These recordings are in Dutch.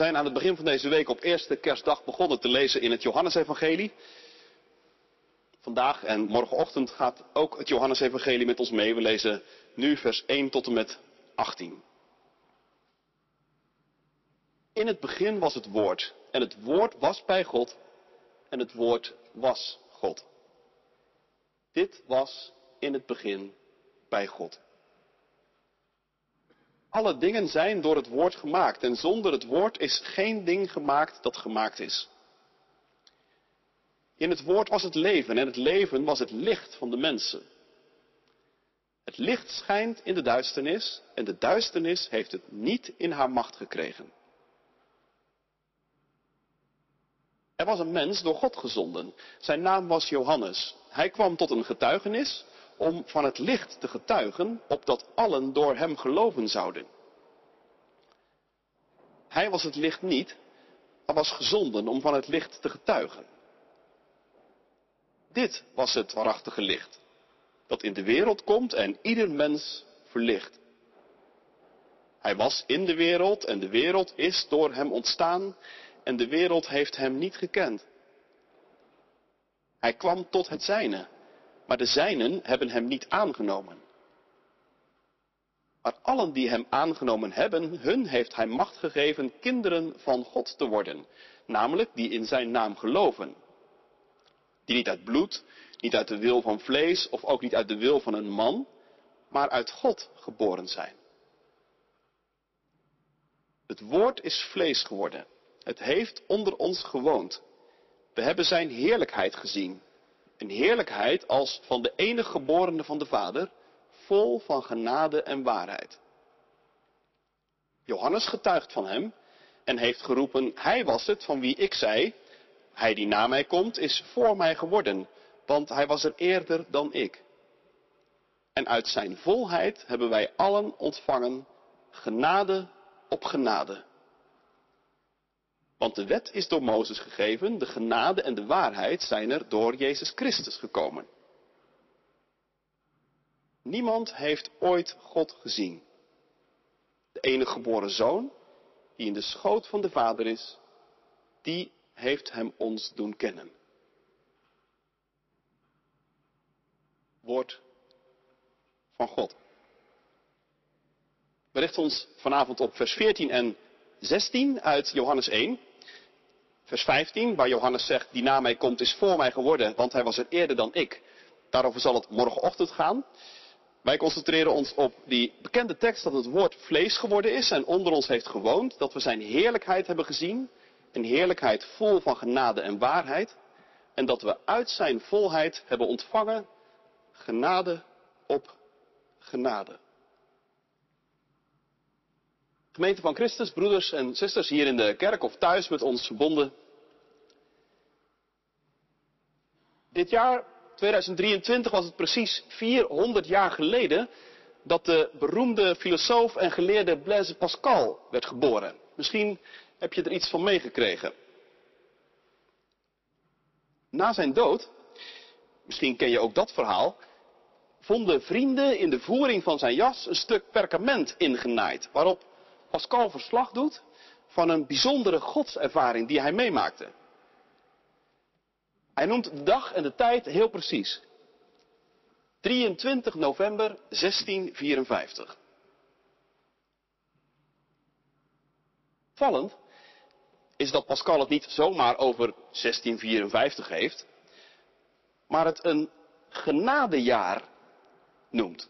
Zijn aan het begin van deze week op eerste kerstdag begonnen te lezen in het Johannesevangelie. Vandaag en morgenochtend gaat ook het Johannesevangelie met ons mee. We lezen nu vers 1 tot en met 18. In het begin was het woord en het woord was bij God en het woord was God. Dit was in het begin bij God. Alle dingen zijn door het woord gemaakt en zonder het woord is geen ding gemaakt dat gemaakt is. In het woord was het leven en het leven was het licht van de mensen. Het licht schijnt in de duisternis en de duisternis heeft het niet in haar macht gekregen. Er was een mens door God gezonden. Zijn naam was Johannes. Hij kwam tot een getuigenis om van het licht te getuigen, opdat allen door hem geloven zouden. Hij was het licht niet, maar was gezonden om van het licht te getuigen. Dit was het waarachtige licht, dat in de wereld komt en ieder mens verlicht. Hij was in de wereld en de wereld is door hem ontstaan en de wereld heeft hem niet gekend. Hij kwam tot het zijne, maar de zijnen hebben hem niet aangenomen. Maar allen die hem aangenomen hebben, hun heeft hij macht gegeven kinderen van God te worden, namelijk die in zijn naam geloven. Die niet uit bloed, niet uit de wil van vlees of ook niet uit de wil van een man, maar uit God geboren zijn. Het woord is vlees geworden. Het heeft onder ons gewoond. We hebben zijn heerlijkheid gezien. Een heerlijkheid als van de enige geborene van de Vader, vol van genade en waarheid. Johannes getuigt van hem en heeft geroepen, hij was het van wie ik zei, hij die na mij komt is voor mij geworden, want hij was er eerder dan ik. En uit zijn volheid hebben wij allen ontvangen genade op genade. Want de wet is door Mozes gegeven, de genade en de waarheid zijn er door Jezus Christus gekomen. Niemand heeft ooit God gezien. De enige geboren zoon, die in de schoot van de Vader is, die heeft hem ons doen kennen. Woord van God. We richten ons vanavond op vers 14 en 16 uit Johannes 1. Vers 15, waar Johannes zegt, die na mij komt is voor mij geworden, want hij was er eerder dan ik. Daarover zal het morgenochtend gaan. Wij concentreren ons op die bekende tekst dat het woord vlees geworden is en onder ons heeft gewoond, dat we zijn heerlijkheid hebben gezien, een heerlijkheid vol van genade en waarheid, en dat we uit zijn volheid hebben ontvangen genade op genade. Gemeente van Christus, broeders en zusters hier in de kerk of thuis met ons verbonden. Dit jaar 2023 was het precies 400 jaar geleden dat de beroemde filosoof en geleerde Blaise Pascal werd geboren. Misschien heb je er iets van meegekregen. Na zijn dood, misschien ken je ook dat verhaal, vonden vrienden in de voering van zijn jas een stuk perkament ingenaaid, waarop Pascal verslag doet van een bijzondere godservaring die hij meemaakte. Hij noemt de dag en de tijd heel precies. 23 november 1654. Vallend is dat Pascal het niet zomaar over 1654 heeft, maar het een genadejaar noemt.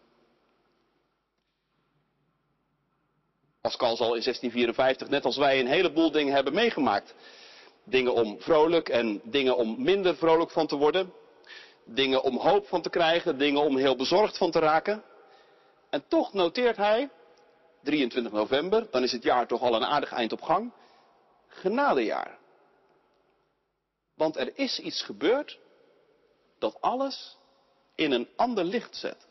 Pascal zal in 1654, net als wij, een heleboel dingen hebben meegemaakt. Dingen om vrolijk en dingen om minder vrolijk van te worden. Dingen om hoop van te krijgen, dingen om heel bezorgd van te raken. En toch noteert hij, 23 november, dan is het jaar toch al een aardig eind op gang, genadejaar. Want er is iets gebeurd dat alles in een ander licht zet.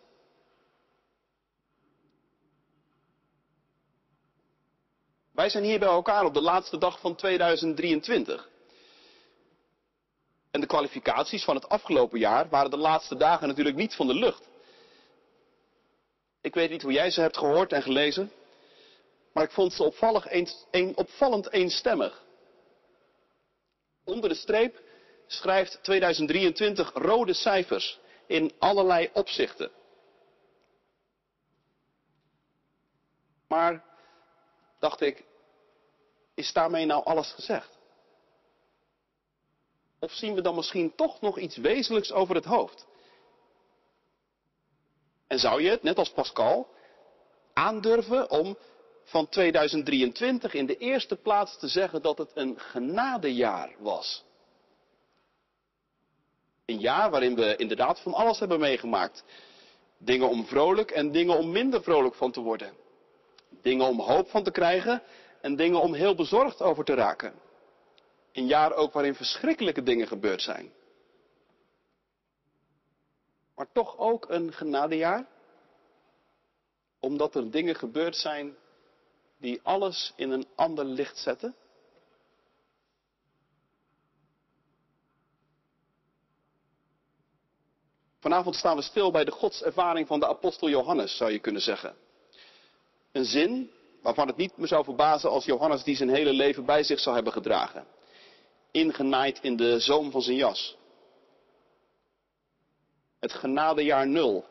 Wij zijn hier bij elkaar op de laatste dag van 2023. En de kwalificaties van het afgelopen jaar waren de laatste dagen natuurlijk niet van de lucht. Ik weet niet hoe jij ze hebt gehoord en gelezen. Maar ik vond ze een, opvallend eenstemmig. Onder de streep schrijft 2023 rode cijfers in allerlei opzichten. Maar, dacht ik, is daarmee nou alles gezegd? Of zien we dan misschien toch nog iets wezenlijks over het hoofd? En zou je het, net als Pascal, aandurven om van 2023 in de eerste plaats te zeggen dat het een genadejaar was? Een jaar waarin we inderdaad van alles hebben meegemaakt. Dingen om vrolijk en dingen om minder vrolijk van te worden. Dingen om hoop van te krijgen en dingen om heel bezorgd over te raken. Een jaar ook waarin verschrikkelijke dingen gebeurd zijn. Maar toch ook een genadejaar. Omdat er dingen gebeurd zijn die alles in een ander licht zetten. Vanavond staan we stil bij de godservaring van de apostel Johannes, zou je kunnen zeggen. Een zin waarvan het niet me zou verbazen als Johannes die zijn hele leven bij zich zou hebben gedragen. Ingenaaid in de zoom van zijn jas. Het genadejaar nul,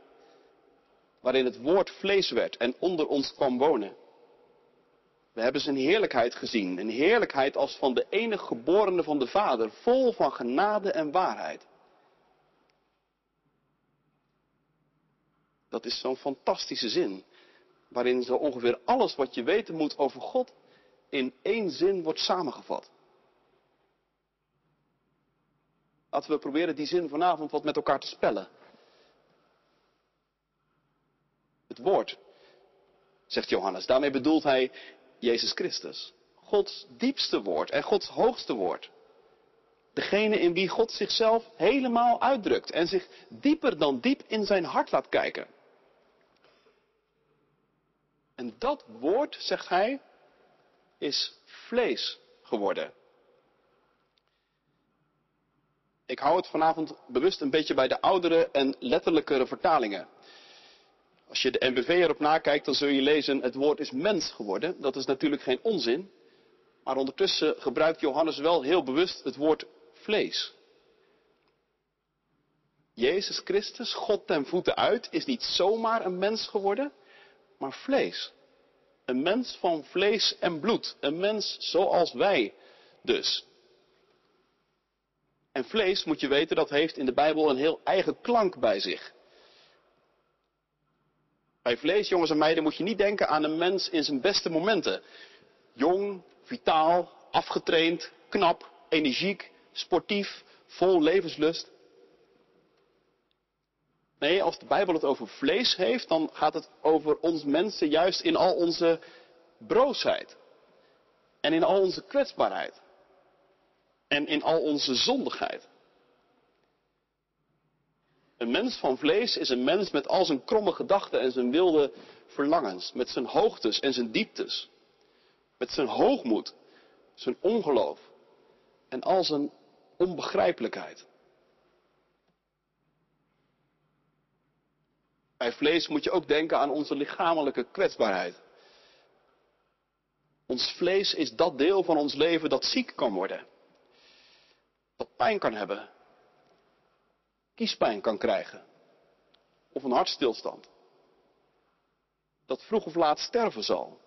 waarin het woord vlees werd en onder ons kwam wonen. We hebben zijn heerlijkheid gezien, een heerlijkheid als van de enige geborene van de Vader, vol van genade en waarheid. Dat is zo'n fantastische zin, waarin zo ongeveer alles wat je weten moet over God in één zin wordt samengevat. Laten we proberen die zin vanavond wat met elkaar te spellen. Het woord, zegt Johannes. Daarmee bedoelt hij Jezus Christus. Gods diepste woord en Gods hoogste woord. Degene in wie God zichzelf helemaal uitdrukt en zich dieper dan diep in zijn hart laat kijken. En dat woord, zegt hij, is vlees geworden. Ik hou het vanavond bewust een beetje bij de oudere en letterlijkere vertalingen. Als je de NBV erop nakijkt, dan zul je lezen: het woord is mens geworden. Dat is natuurlijk geen onzin. Maar ondertussen gebruikt Johannes wel heel bewust het woord vlees. Jezus Christus, God ten voeten uit, is niet zomaar een mens geworden, maar vlees. Een mens van vlees en bloed. Een mens zoals wij dus. En vlees, moet je weten, dat heeft in de Bijbel een heel eigen klank bij zich. Bij vlees, jongens en meiden, moet je niet denken aan een mens in zijn beste momenten. Jong, vitaal, afgetraind, knap, energiek, sportief, vol levenslust. Nee, als de Bijbel het over vlees heeft, dan gaat het over ons mensen juist in al onze broosheid. En in al onze kwetsbaarheid. En in al onze zondigheid. Een mens van vlees is een mens met al zijn kromme gedachten en zijn wilde verlangens. Met zijn hoogtes en zijn dieptes. Met zijn hoogmoed, zijn ongeloof en al zijn onbegrijpelijkheid. Bij vlees moet je ook denken aan onze lichamelijke kwetsbaarheid. Ons vlees is dat deel van ons leven dat ziek kan worden. Dat pijn kan hebben. Kiespijn kan krijgen. Of een hartstilstand. Dat vroeg of laat sterven zal.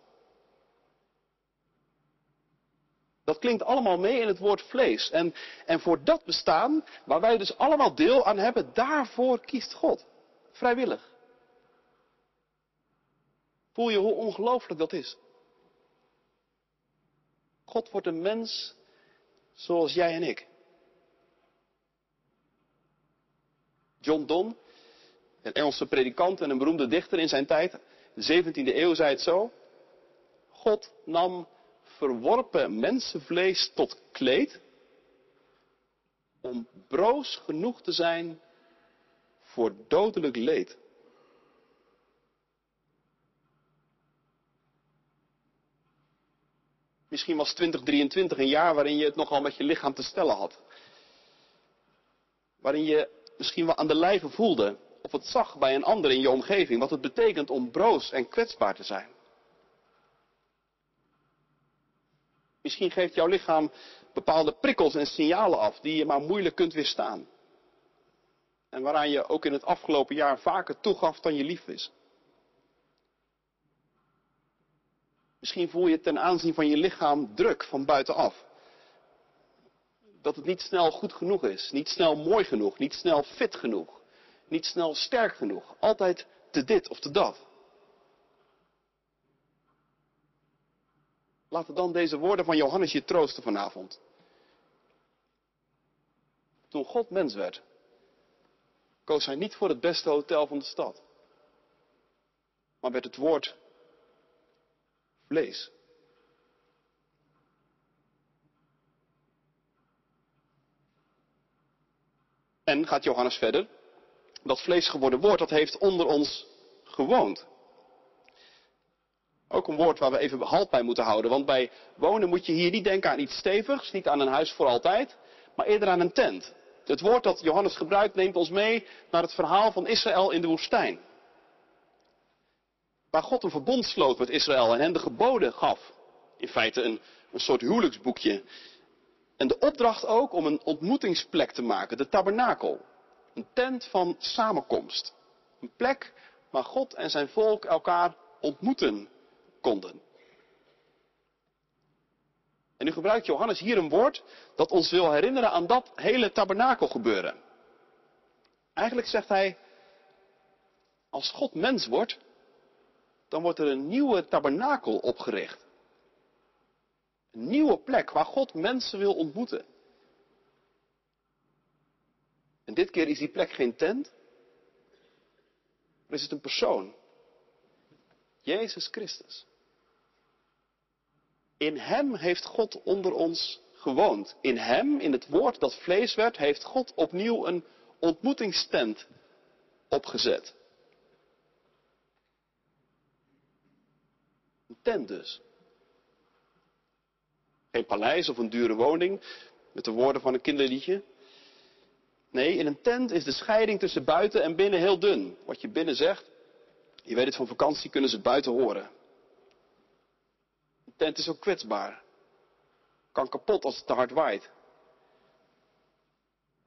Dat klinkt allemaal mee in het woord vlees. En, en voor dat bestaan, waar wij dus allemaal deel aan hebben, daarvoor kiest God. Vrijwillig. Voel je hoe ongelooflijk dat is? God wordt een mens zoals jij en ik. John Donne, een Engelse predikant en een beroemde dichter in zijn tijd, de 17e eeuw, zei het zo. God nam verworpen mensenvlees tot kleed om broos genoeg te zijn voor dodelijk leed. Misschien was 2023 een jaar waarin je het nogal met je lichaam te stellen had. Waarin je misschien wel aan de lijve voelde of het zag bij een ander in je omgeving wat het betekent om broos en kwetsbaar te zijn. Misschien geeft jouw lichaam bepaalde prikkels en signalen af die je maar moeilijk kunt weerstaan. En waaraan je ook in het afgelopen jaar vaker toegaf dan je lief is. Misschien voel je ten aanzien van je lichaam druk van buitenaf. Dat het niet snel goed genoeg is, niet snel mooi genoeg, niet snel fit genoeg, niet snel sterk genoeg. Altijd te dit of te dat. Laten dan deze woorden van Johannes je troosten vanavond. Toen God mens werd, koos hij niet voor het beste hotel van de stad, maar werd het woord vlees. En gaat Johannes verder, dat vlees geworden woord, dat heeft onder ons gewoond. Ook een woord waar we even halt bij moeten houden. Want bij wonen moet je hier niet denken aan iets stevigs, niet aan een huis voor altijd, maar eerder aan een tent. Het woord dat Johannes gebruikt neemt ons mee naar het verhaal van Israël in de woestijn. Waar God een verbond sloot met Israël en hen de geboden gaf. In feite een, een soort huwelijksboekje. En de opdracht ook om een ontmoetingsplek te maken, de tabernakel. Een tent van samenkomst. Een plek waar God en zijn volk elkaar ontmoeten konden. En nu gebruikt Johannes hier een woord dat ons wil herinneren aan dat hele tabernakel gebeuren. Eigenlijk zegt hij, als God mens wordt, dan wordt er een nieuwe tabernakel opgericht. Een nieuwe plek waar God mensen wil ontmoeten. En dit keer is die plek geen tent, maar is het een persoon. Jezus Christus. In Hem heeft God onder ons gewoond. In Hem, in het woord dat vlees werd, heeft God opnieuw een ontmoetingstent opgezet. Een tent dus. Geen paleis of een dure woning, met de woorden van een kinderliedje. Nee, in een tent is de scheiding tussen buiten en binnen heel dun. Wat je binnen zegt, je weet het van vakantie, kunnen ze het buiten horen. Een tent is ook kwetsbaar. Kan kapot als het te hard waait.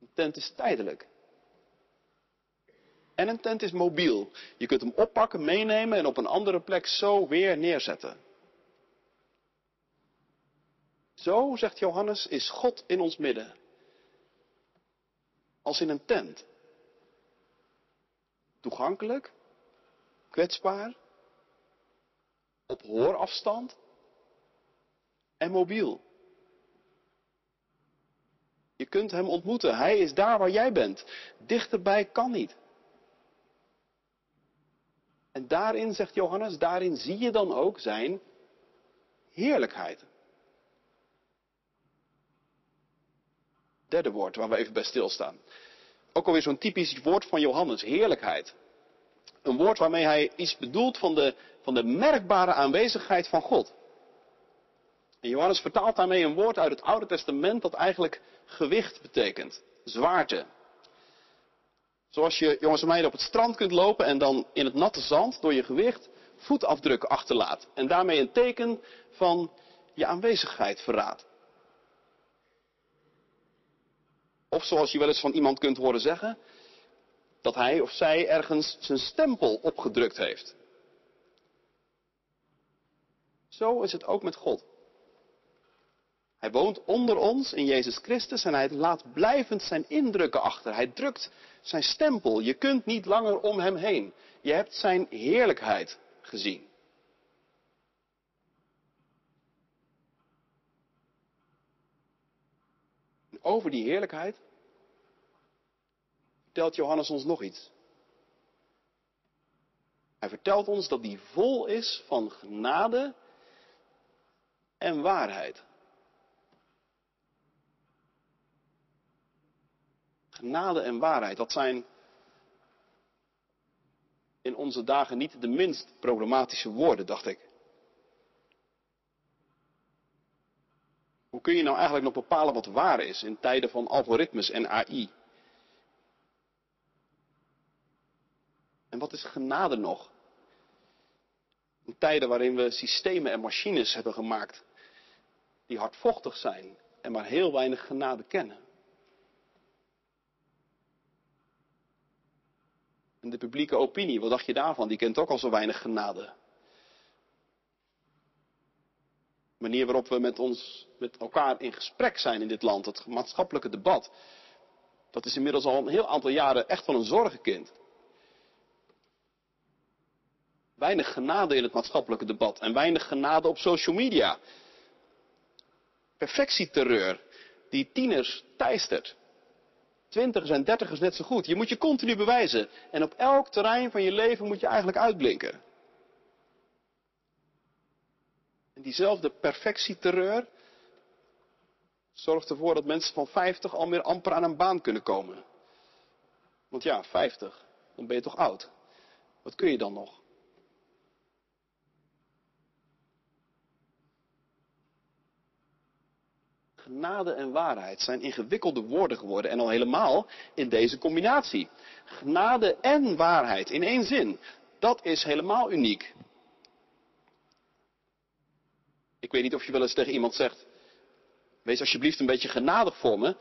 Een tent is tijdelijk. En een tent is mobiel. Je kunt hem oppakken, meenemen en op een andere plek zo weer neerzetten. Zo, zegt Johannes, is God in ons midden. Als in een tent. Toegankelijk, kwetsbaar, op hoorafstand en mobiel. Je kunt hem ontmoeten. Hij is daar waar jij bent. Dichterbij kan niet. En daarin, zegt Johannes, daarin zie je dan ook zijn heerlijkheid. Derde woord waar we even bij stilstaan. Ook alweer zo'n typisch woord van Johannes, heerlijkheid. Een woord waarmee hij iets bedoelt van de, van de merkbare aanwezigheid van God. En Johannes vertaalt daarmee een woord uit het Oude Testament dat eigenlijk gewicht betekent, zwaarte. Zoals je, jongens en meiden, op het strand kunt lopen en dan in het natte zand door je gewicht voetafdrukken achterlaat. En daarmee een teken van je aanwezigheid verraadt. Of zoals je wel eens van iemand kunt horen zeggen, dat hij of zij ergens zijn stempel opgedrukt heeft. Zo is het ook met God. Hij woont onder ons in Jezus Christus en hij laat blijvend zijn indrukken achter. Hij drukt zijn stempel. Je kunt niet langer om hem heen. Je hebt zijn heerlijkheid gezien. over die heerlijkheid vertelt Johannes ons nog iets. Hij vertelt ons dat die vol is van genade en waarheid. Genade en waarheid, dat zijn in onze dagen niet de minst problematische woorden, dacht ik. Hoe kun je nou eigenlijk nog bepalen wat waar is in tijden van algoritmes en AI? En wat is genade nog? In tijden waarin we systemen en machines hebben gemaakt die hardvochtig zijn en maar heel weinig genade kennen. En de publieke opinie, wat dacht je daarvan? Die kent ook al zo weinig genade. De manier waarop we met ons, met elkaar in gesprek zijn in dit land, het maatschappelijke debat, dat is inmiddels al een heel aantal jaren echt wel een zorgenkind. Weinig genade in het maatschappelijke debat en weinig genade op social media. Perfectieterreur die tieners teistert. Twintigers en dertigers net zo goed. Je moet je continu bewijzen. En op elk terrein van je leven moet je eigenlijk uitblinken. En diezelfde perfectieterreur zorgt ervoor dat mensen van 50 al meer amper aan een baan kunnen komen. Want ja, 50, dan ben je toch oud. Wat kun je dan nog? Genade en waarheid zijn ingewikkelde woorden geworden en al helemaal in deze combinatie. Genade en waarheid in één zin. Dat is helemaal uniek. Ik weet niet of je wel eens tegen iemand zegt: Wees alsjeblieft een beetje genadig voor me.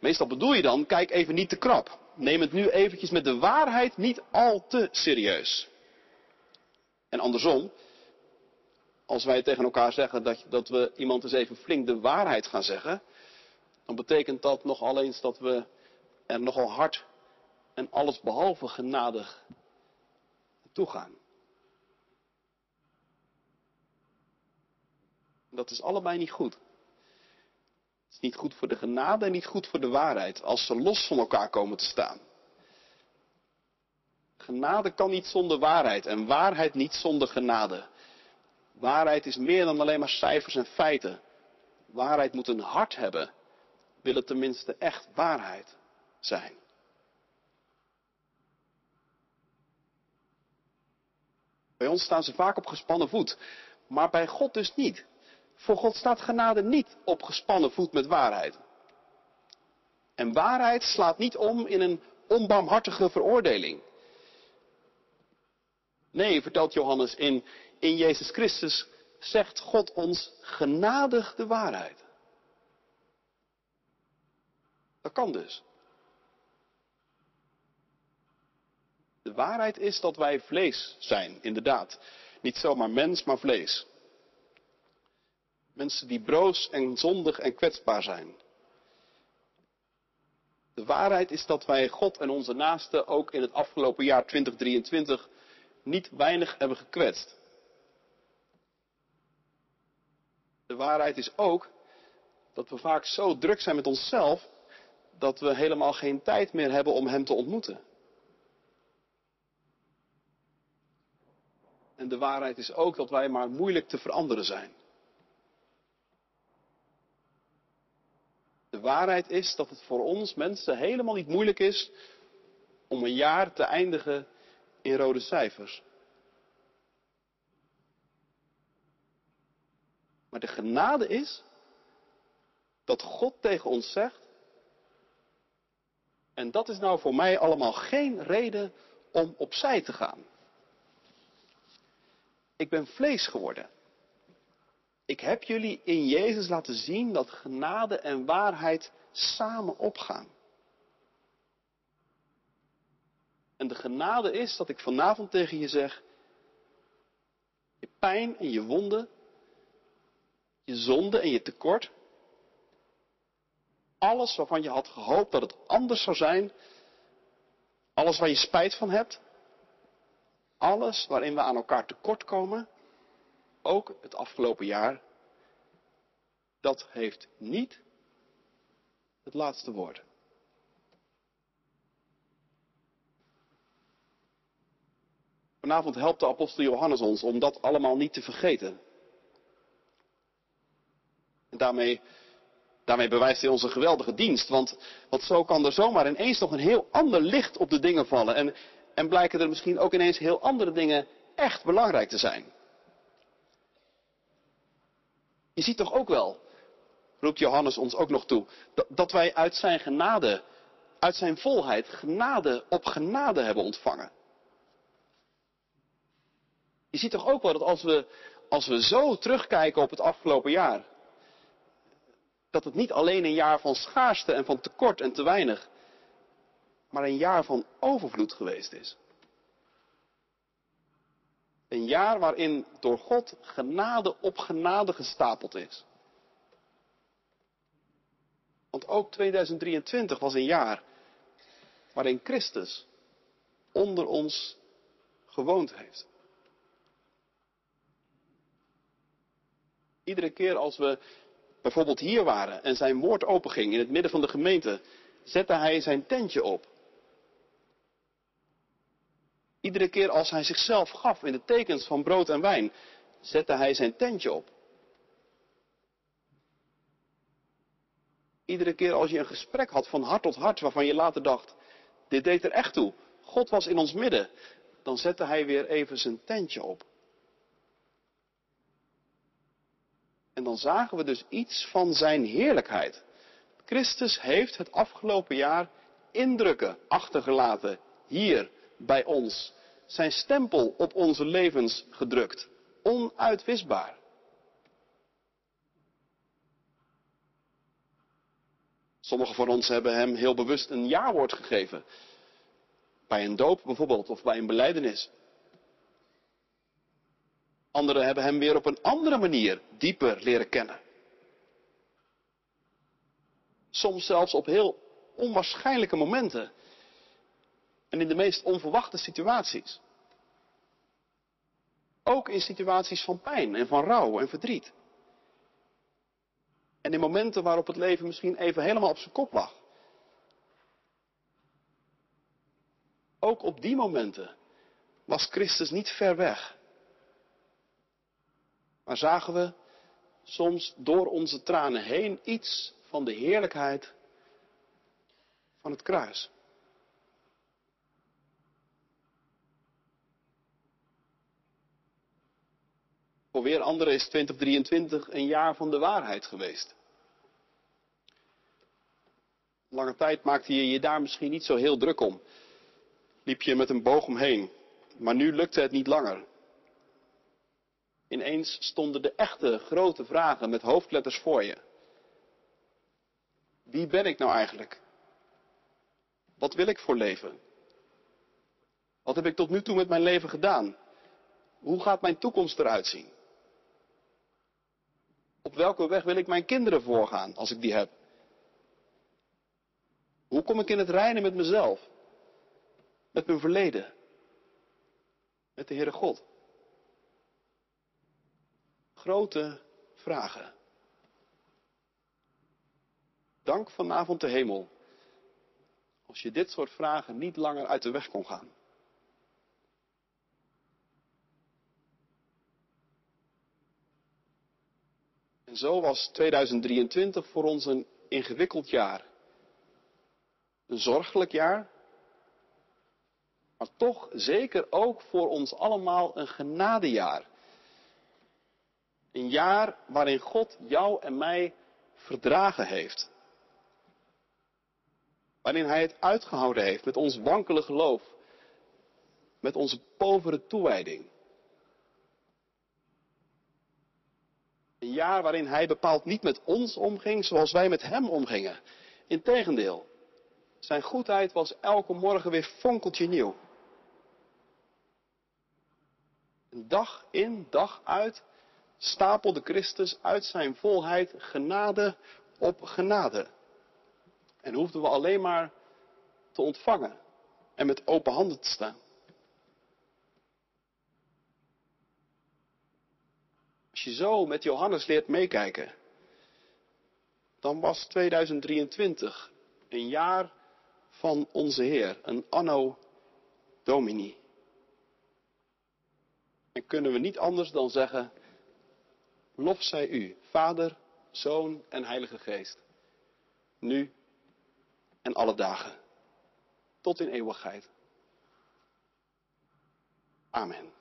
Meestal bedoel je dan: Kijk even niet te krap. Neem het nu eventjes met de waarheid niet al te serieus. En andersom, als wij tegen elkaar zeggen dat, dat we iemand eens even flink de waarheid gaan zeggen, dan betekent dat nogal eens dat we er nogal hard en alles behalve genadig toe gaan. Dat is allebei niet goed. Het is niet goed voor de genade en niet goed voor de waarheid als ze los van elkaar komen te staan. Genade kan niet zonder waarheid en waarheid niet zonder genade. Waarheid is meer dan alleen maar cijfers en feiten. Waarheid moet een hart hebben. Wil het tenminste echt waarheid zijn. Bij ons staan ze vaak op gespannen voet, maar bij God dus niet. Voor God staat genade niet op gespannen voet met waarheid. En waarheid slaat niet om in een onbarmhartige veroordeling. Nee, vertelt Johannes, in, in Jezus Christus zegt God ons genadig de waarheid. Dat kan dus. De waarheid is dat wij vlees zijn, inderdaad. Niet zomaar mens, maar vlees. Mensen die broos en zondig en kwetsbaar zijn. De waarheid is dat wij God en onze naasten ook in het afgelopen jaar 2023 niet weinig hebben gekwetst. De waarheid is ook dat we vaak zo druk zijn met onszelf dat we helemaal geen tijd meer hebben om Hem te ontmoeten. En de waarheid is ook dat wij maar moeilijk te veranderen zijn. De waarheid is dat het voor ons mensen helemaal niet moeilijk is om een jaar te eindigen in rode cijfers. Maar de genade is dat God tegen ons zegt, en dat is nou voor mij allemaal geen reden om opzij te gaan. Ik ben vlees geworden. Ik heb jullie in Jezus laten zien dat genade en waarheid samen opgaan. En de genade is dat ik vanavond tegen je zeg, je pijn en je wonden, je zonde en je tekort, alles waarvan je had gehoopt dat het anders zou zijn, alles waar je spijt van hebt, alles waarin we aan elkaar tekort komen, ook het afgelopen jaar, dat heeft niet het laatste woord. Vanavond helpt de apostel Johannes ons om dat allemaal niet te vergeten. Daarmee, daarmee bewijst hij ons een geweldige dienst, want, zo kan er zomaar ineens nog een heel ander licht op de dingen vallen. En, en blijken er misschien ook ineens heel andere dingen echt belangrijk te zijn. Je ziet toch ook wel, roept Johannes ons ook nog toe, dat wij uit zijn genade, uit zijn volheid, genade op genade hebben ontvangen. Je ziet toch ook wel dat als we, als we zo terugkijken op het afgelopen jaar, dat het niet alleen een jaar van schaarste en van tekort en te weinig, maar een jaar van overvloed geweest is. Een jaar waarin door God genade op genade gestapeld is. Want ook 2023 was een jaar waarin Christus onder ons gewoond heeft. Iedere keer als we bijvoorbeeld hier waren en zijn woord openging in het midden van de gemeente, zette hij zijn tentje op. Iedere keer als hij zichzelf gaf in de tekens van brood en wijn, zette hij zijn tentje op. Iedere keer als je een gesprek had van hart tot hart waarvan je later dacht, dit deed er echt toe. God was in ons midden. Dan zette hij weer even zijn tentje op. dan zagen we dus iets van zijn heerlijkheid. Christus heeft het afgelopen jaar indrukken achtergelaten hier bij ons. Zijn stempel op onze levens gedrukt. Onuitwisbaar. Sommigen van ons hebben hem heel bewust een jaarwoord gegeven. Bij een doop bijvoorbeeld, of bij een beleidenis. Anderen hebben hem weer op een andere manier dieper leren kennen. Soms zelfs op heel onwaarschijnlijke momenten. En in de meest onverwachte situaties. Ook in situaties van pijn en van rouw en verdriet. En in momenten waarop het leven misschien even helemaal op zijn kop lag. Ook op die momenten was Christus niet ver weg. Maar zagen we soms door onze tranen heen iets van de heerlijkheid van het kruis. Voor weer anderen is 2023 een jaar van de waarheid geweest. Lange tijd maakte je je daar misschien niet zo heel druk om. Liep je met een boog omheen. Maar nu lukte het niet langer. Ineens stonden de echte grote vragen met hoofdletters voor je. Wie ben ik nou eigenlijk? Wat wil ik voor leven? Wat heb ik tot nu toe met mijn leven gedaan? Hoe gaat mijn toekomst eruit zien? Op welke weg wil ik mijn kinderen voorgaan als ik die heb? Hoe kom ik in het reinen met mezelf? Met mijn verleden? Met de Heere God? Grote vragen. Dank vanavond de hemel als je dit soort vragen niet langer uit de weg kon gaan. En zo was 2023 voor ons een ingewikkeld jaar. Een zorgelijk jaar. Maar toch zeker ook voor ons allemaal een genadejaar. Een jaar waarin God jou en mij verdragen heeft. Waarin Hij het uitgehouden heeft met ons wankele geloof. Met onze povere toewijding. Een jaar waarin Hij bepaald niet met ons omging zoals wij met Hem omgingen. Integendeel, zijn goedheid was elke morgen weer fonkeltje nieuw. Dag in, dag uit stapelde Christus uit zijn volheid genade op genade. En hoefden we alleen maar te ontvangen en met open handen te staan. Als je zo met Johannes leert meekijken, dan was 2023 een jaar van onze Heer, een anno domini. En kunnen we niet anders dan zeggen, lof zij u, Vader, Zoon en Heilige Geest, nu en alle dagen, tot in eeuwigheid. Amen.